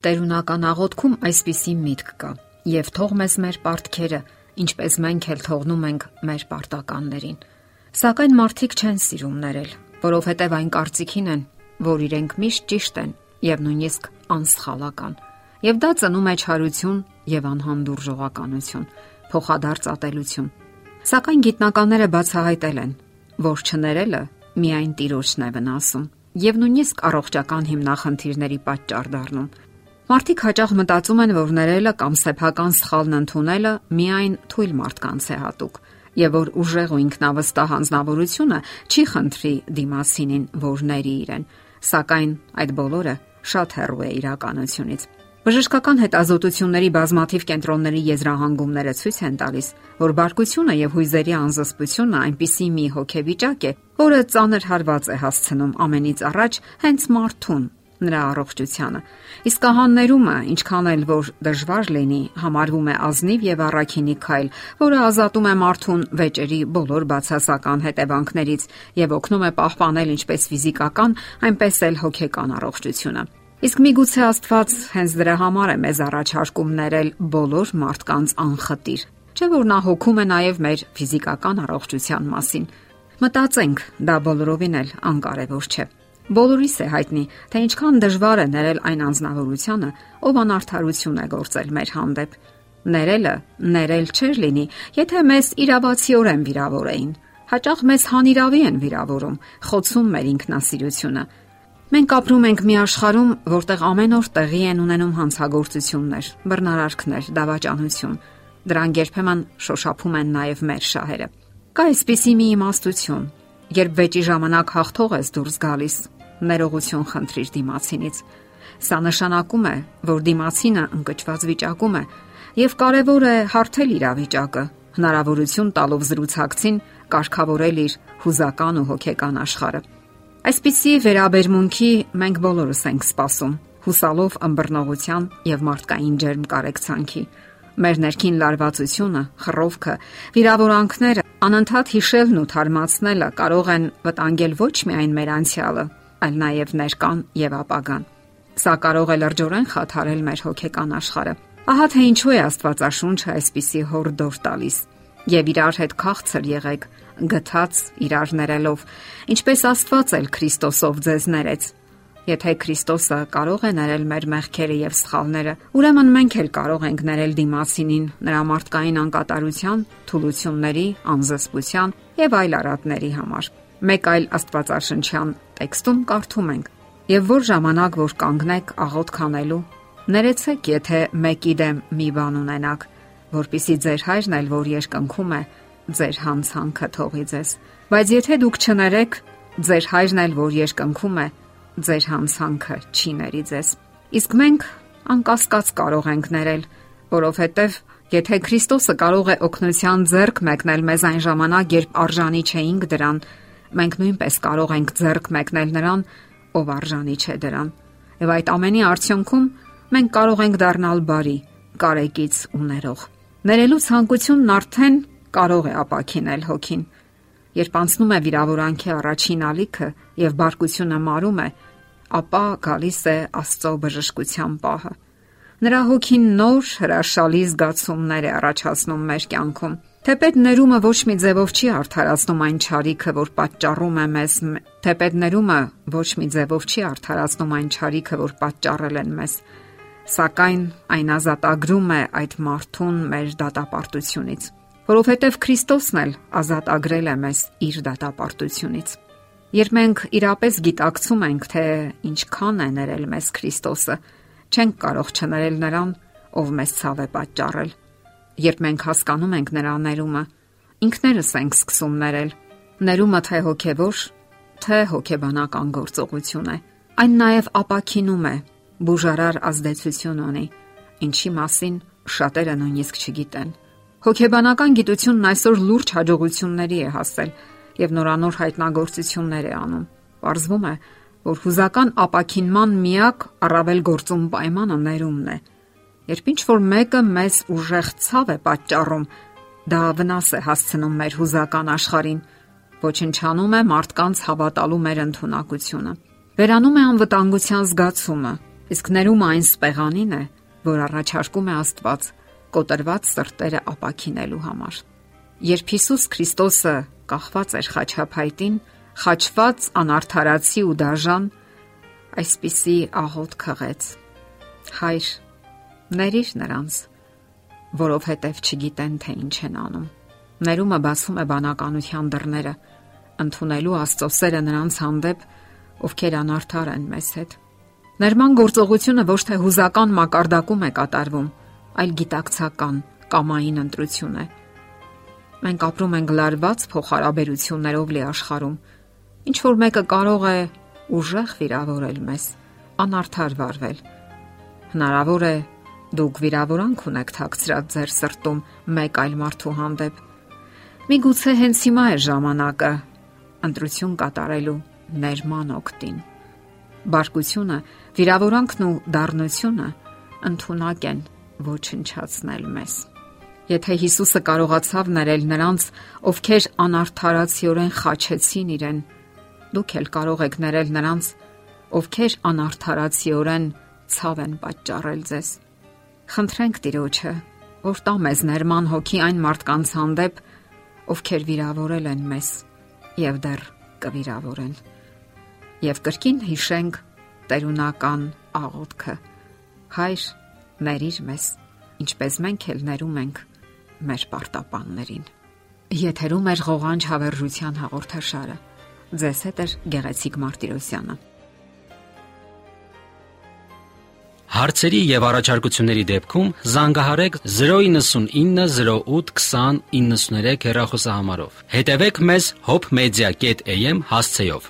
Տերունական աղոթքում այսպիսի միտք կա. Եվ թող մեզ մեր պարտքերը, ինչպես մենք էլ թողնում ենք մեր պարտականներին։ Սակայն մարդիկ չեն սիրում ներել, որովհետև այն կարծիքին են, որ իրենք միշտ ճիշտ են եւ նույնիսկ անսխալական։ Եվ դա ծնում է չարություն եւ անհանդուրժողականություն, փոխադարձ ատելություն։ Սակայն գիտնականները բացահայտել են, որ չներելը միայն տիրոջն է վնասում եւ նույնիսկ առողջական հիմնախնդիրների պատճառ դառնում։ Մարդիկ հաճախ մտածում են, որ ներելը կամ սեփական սխալն ընդունելը միայն թույլ մարդկանց է հատուկ եւ որ ուժեղ ու ինքնավստահ անznավորությունը չի խնդրի դիմասինին, որ ների իրեն, սակայն այդ բոլորը շատ հեռու է իրականությունից։ Բժշկական հետազոտությունների բազմաթիվ կենտրոնների եզրահանգումները ցույց են տալիս, որ բարկությունը եւ հույզերի անզսպությունը այնպիսի մի հոգեվիճակ է, որը ծանր հարված է հասցնում ամենից առաջ հենց մարդուն, նրա առողջությանը։ Իսկ ահաններումը, ինչքան էլ որ դժվար լինի, համարվում է ազնիվ եւ առաքինի քայլ, որը ազատում է մարդուն վեճերի բոլոր բացասական հետևանքներից եւ օգնում է պահպանել ինչպես ֆիզիկական, այնպես էլ հոգեկան առողջությունը։ Իսկ միգուցե Աստված հենց դրա համար է մեզ առաջարկում ներել բոլոր մարդկանց անխտիր, չէ՞ որ նա հոգում է նաև մեր ֆիզիկական առողջության մասին։ Մտածենք, դա բոլորովին էլ անկարևոր չէ։ Բոլորիս է հայտնի, թե ինչքան դժվար է ներել այն անznավորությանը, ով անարթարություն է գործել մեր հանդեպ։ Ներելը ներել չէր լինի, եթե մեզ իրավացիորեն վիրավորեին։ Հաճախ մեզ հանիրավի են վիրավորում, խոցում մեր ինքնասիրությունը։ Մենք ապրում ենք մի աշխարհում, որտեղ ամեն օր տեղի են ունենում հանցագործություններ, բռնարարքներ, դավաճանություն։ Դրանք երբեմն շոշափում են նաև մեր շահերը։ Կա այսպիսի մի իմաստություն, երբ վեճի ժամանակ հաղթող ես դուրս գալիս, ներողություն խնդրիր դիմացինից։ Սա նշանակում է, որ դիմացինը ընկճված վիճակում է եւ կարեւոր է հարթել իրավիճակը, հնարավորություն տալով զրուցակցին կարգավորել իր հուզական ու հոգեկան աշխարհը։ Այսպիսի վերաբերմունքի մենք բոլորս ենք սպասում, հուսալով ըմբռնողության եւ մարդկային ջերմ կարեկցանքի։ Մեր ներքին լարվածությունը, խռովքը, վիրավորանքները, անընդհատ հիշելն ու թարմացնելը կարող են վտանգել ոչ միայն մեր անցյալը, այլ նաև ներկան եւ ապագան։ Սա կարող է լրջորեն խաթարել մեր հոգեկան աշխարհը։ Ահա թե ինչու է Աստվածաշունչը այսպիսի հորդոր տալիս։ Եվ իրար հետ քաղցր եղեք, գթած իրար ներելով, ինչպես Աստված էլ Քրիստոսով ձեզ ներեց։ Եթե Քրիստոսը կարող է ներել մեր մեղքերը եւ սխալները, ուրեմն մենք էլ կարող ենք ներել դիմասինին նրա մարդկային անկատարության, թուլությունների, անզսպության եւ այլ արատների համար։ Մեկ այլ Աստվածաշնչյան տեքստում կարդում ենք. Եվ որ ժամանակ որ կանգնեք աղոտ քանելու, ներեցեք, եթե մեկի դեմ մի բան ունենաք, որpիսի ձեր հայրն էլ որ երկնքում է, ձեր հանցանքը թողի ձեզ։ Բայց եթե դուք չներեք, ձեր հայրն էլ որ երկնքում է, ձեր հանցանքը չի ների ձեզ։ Իսկ մենք անկասկած կարող ենք ներել, որովհետև Եթե Քրիստոսը կարող է օգնության ձեռք մեկնել մեզ այն ժամանակ, երբ արժանի չէինք դրան, մենք նույնպես կարող ենք ձեռք մեկնել նրան, ով արժանի չէ դրան։ Եվ այդ ամենի արդյունքում մենք կարող ենք դառնալ բարի, կարեկից ու ներող։ Ներելու ցանկությունն արդեն կարող է ապակինել հոգին։ Երբ անցնում է վիրավորանքի առաջին ալիքը եւ բարկությունը մարում է, ապա գալիս է Աստծո բժշկության պահը։ Նրա հոգին նոր հրաշալի զգացումներ է առաջացնում մեր կյանքում Թեպետ ներումը ոչ մի ձևով չի արդարացնում այն ճարիքը, որ պատճառում է մեզ, թեպետ ներումը ոչ մի ձևով չի արդարացնում այն ճարիքը, որ պատճառել են մեզ, սակայն այն ազատագրում է այդ մարդուն մեր դատապարտությունից, որովհետև Քրիստոսն էլ ազատ ագրել է մեզ իր դատապարտությունից։ Երբ մենք իրապես գիտակցում ենք, թե ինչքան է ներել մեզ Քրիստոսը, չենք կարող չներել նրան, ով մեզ ցավ է պատճառել Երբ մենք հասկանում ենք նրա ներումը, ինքներս ենք սկսում ներել։ Ներումը թե հոգևոր, թե հոգեբանական գործողություն է։ Այն նաև ապակինում է, բուժարար ազդեցություն ունի, ինչի մասին շատերը նույնիսկ չգիտեն։ Հոգեբանական գիտությունն այսօր լուրջ հաջողությունների է հասել եւ նորանոր հայտնագործություններ է անում։ Պարզվում է, որ հուզական ապակինման միակ առավել գործում պայմանը ներումն է։ Երբ ինչ որ մեկը մեզ ուժեղ ցավ է պատճառում, դա վնաս է հասցնում մեր հուզական աշխարհին, ոչնչանում է մարդկանց հավատալու մեր ընտունակությունը։ Վերանում է անվտանգության զգացումը, Իսկ ներումը այն սպեղանին է, որ առաջարկում է Աստված կոտրված սրտերը ապակինելու համար։ Երբ Հիսուս Քրիստոսը կախված էր խաչափայտին, խաչված անարթարացի ու դաժան, այսպիսի աղոտ քղեց. Հայր, ներիր նրանց, որովհետև չգիտեն թե ինչ են անում։ Ներումը բացում է բանականության դռները, ընդունելու Աստծո սերը նրանց հանդեպ, ովքեր անարթար են մեզ հետ։ Ներման գործողությունը ոչ թե հուզական մակարդակում է կատարվում, այլ գիտակցական, կամային ընտրություն է։ Մենք ապրում ենք լարված փոխհարաբերություններով լի աշխարհում։ Ինչ որ մեկը կարող է ուժեղ վիրավորել մեզ, անարթար վարվել։ Հնարավոր է դուք վիրավորանք ունեք թաքցրած ձեր սրտում մեկ այլ մարդու հանդեպ։ Միգուցե հենց հիմա է ժամանակը ընտրություն կատարելու ներման օկտին։ Բարկությունը, վիրավորանքն ու դառնությունը ընդունակ են ոչնչացնել մեզ։ Եթե Հիսուսը կարողացավ ներել նրանց, ովքեր անարթարացիորեն խաչեցին իրեն, դուք էլ կարող եք ներել նրանց, ովքեր անարթարացիորեն ցավ են պատճառել ձեզ։ Խնդրենք Տիրոջը, որ տա մեզ ներման հոգի այն մարդկանց հանդեպ, ովքեր վիրավորել են մեզ եւ դեռ կվիրավորեն։ Եվ կրկին հիշենք տերունական աղոթքը. Հայր, ներիր մեզ, ինչպես մենք էլ ներում ենք մեր պարտապաններին։ Եթերում է ղողանջ հավերժության հաղորդաշարը։ Ձեզ հետ է Գեղեցիկ Մարտիրոսյանը։ Հարցերի եւ առաջարկությունների դեպքում զանգահարեք 099 08 20 93 հեռախոսահամարով։ Հետևեք մեզ hopmedia.am հասցեով։